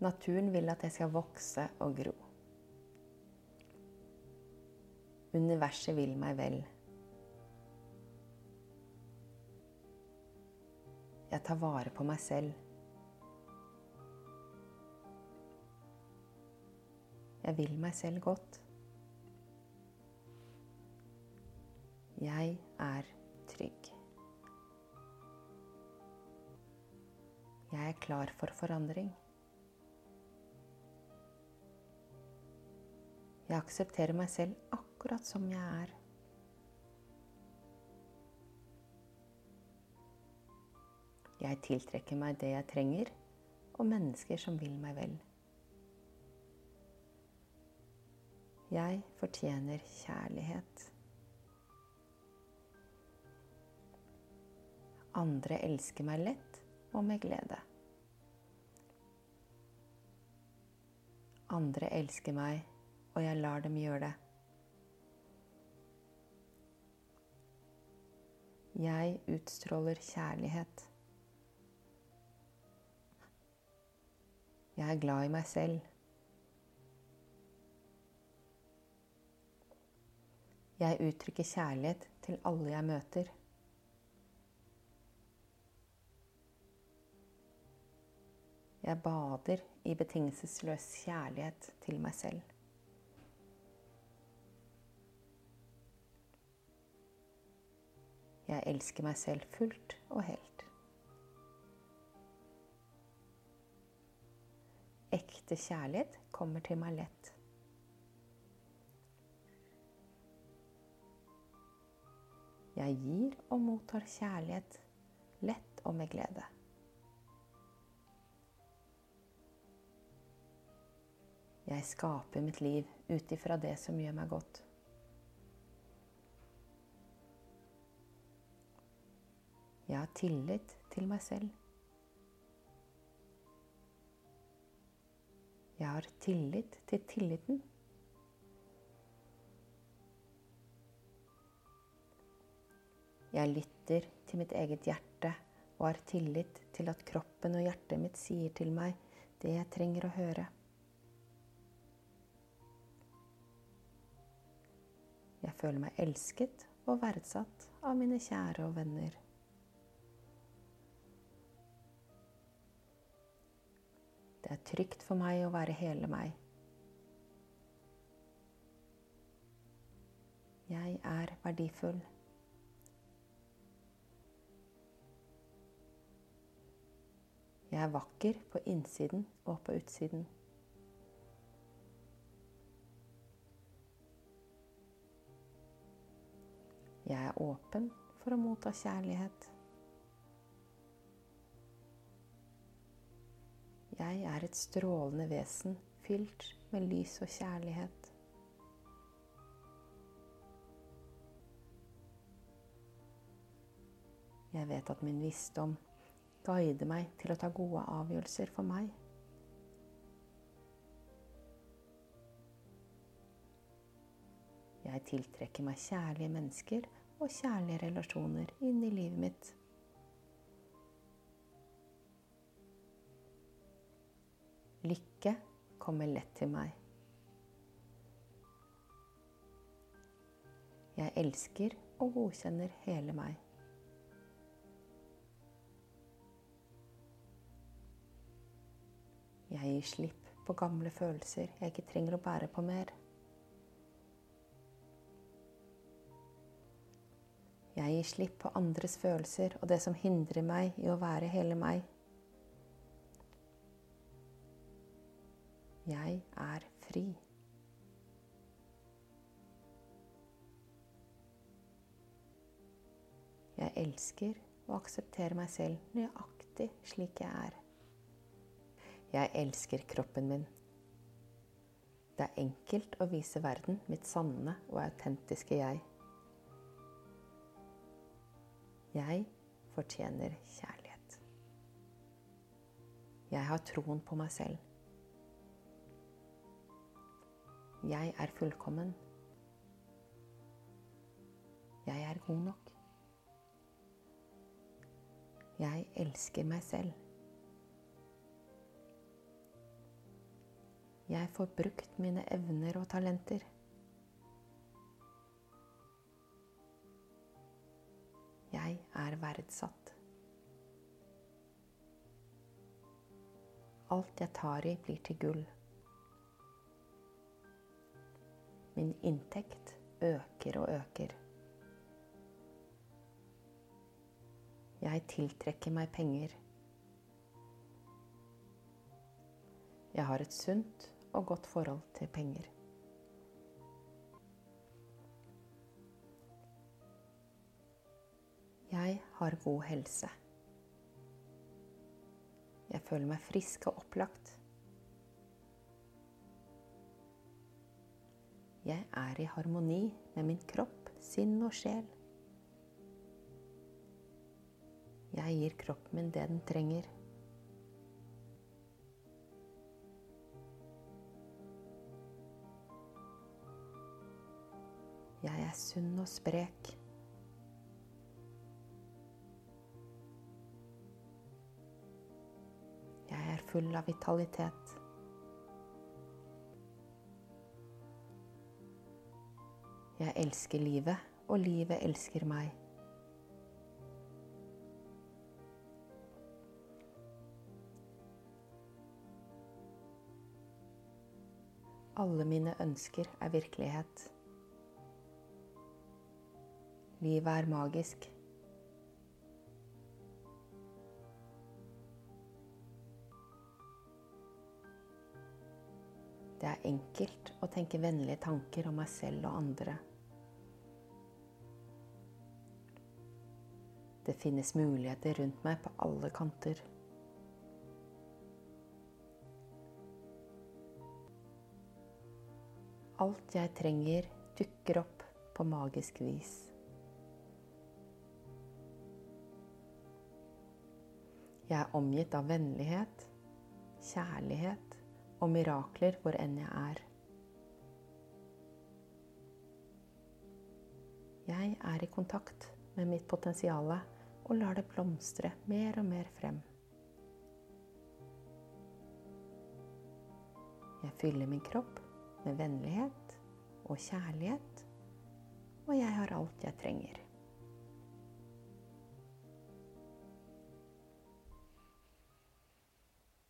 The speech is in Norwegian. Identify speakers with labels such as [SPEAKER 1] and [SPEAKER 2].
[SPEAKER 1] Naturen vil at jeg skal vokse og gro. Universet vil meg vel. Jeg tar vare på meg selv. Jeg vil meg selv godt. Jeg er trygg. Jeg er klar for forandring. Jeg aksepterer meg selv akkurat som jeg er. Jeg tiltrekker meg det jeg trenger, og mennesker som vil meg vel. Jeg fortjener kjærlighet. Andre elsker meg lett og med glede. Andre elsker meg, og jeg lar dem gjøre det. Jeg utstråler kjærlighet. Jeg er glad i meg selv. Jeg uttrykker kjærlighet til alle jeg møter. Jeg bader i betingelsesløs kjærlighet til meg selv. Jeg elsker meg selv fullt og helt. Ekte kjærlighet kommer til meg lett. Jeg gir og mottar kjærlighet lett og med glede. Jeg skaper mitt liv ut ifra det som gjør meg godt. Jeg har tillit til meg selv. Jeg har tillit til tilliten. Jeg lytter til mitt eget hjerte og har tillit til at kroppen og hjertet mitt sier til meg det jeg trenger å høre. Jeg føler meg elsket og verdsatt av mine kjære og venner. Det er trygt for meg å være hele meg. Jeg er verdifull. Jeg er vakker på innsiden og på utsiden. Jeg er åpen for å motta kjærlighet. Jeg er et strålende vesen fylt med lys og kjærlighet. Jeg vet at min visdom guider meg til å ta gode avgjørelser for meg. Jeg tiltrekker meg kjærlige mennesker og kjærlige relasjoner inn i livet mitt. Kommer lett til meg. Jeg elsker og godkjenner hele meg. Jeg gir slipp på gamle følelser jeg ikke trenger å bære på mer. Jeg gir slipp på andres følelser og det som hindrer meg i å være hele meg. Fri. Jeg elsker og aksepterer meg selv nøyaktig slik jeg er. Jeg elsker kroppen min. Det er enkelt å vise verden mitt sanne og autentiske jeg. Jeg fortjener kjærlighet. Jeg har troen på meg selv. Jeg er fullkommen. Jeg er god nok. Jeg elsker meg selv. Jeg får brukt mine evner og talenter. Jeg er verdsatt. Alt jeg tar i, blir til gull. Min inntekt øker og øker. Jeg tiltrekker meg penger. Jeg har et sunt og godt forhold til penger. Jeg har god helse. Jeg føler meg frisk og opplagt. Jeg er i harmoni med min kropp, sinn og sjel. Jeg gir kroppen min det den trenger. Jeg er sunn og sprek. Jeg er full av vitalitet. Jeg elsker livet, og livet elsker meg. Alle mine ønsker er virkelighet. Livet er magisk. Det er enkelt å tenke vennlige tanker om meg selv og andre. Det finnes muligheter rundt meg på alle kanter. Alt jeg trenger, dukker opp på magisk vis. Jeg er omgitt av vennlighet, kjærlighet og mirakler hvor enn jeg er. Jeg er i kontakt med mitt potensial og lar det blomstre mer og mer frem. Jeg fyller min kropp med vennlighet og kjærlighet, og jeg har alt jeg trenger.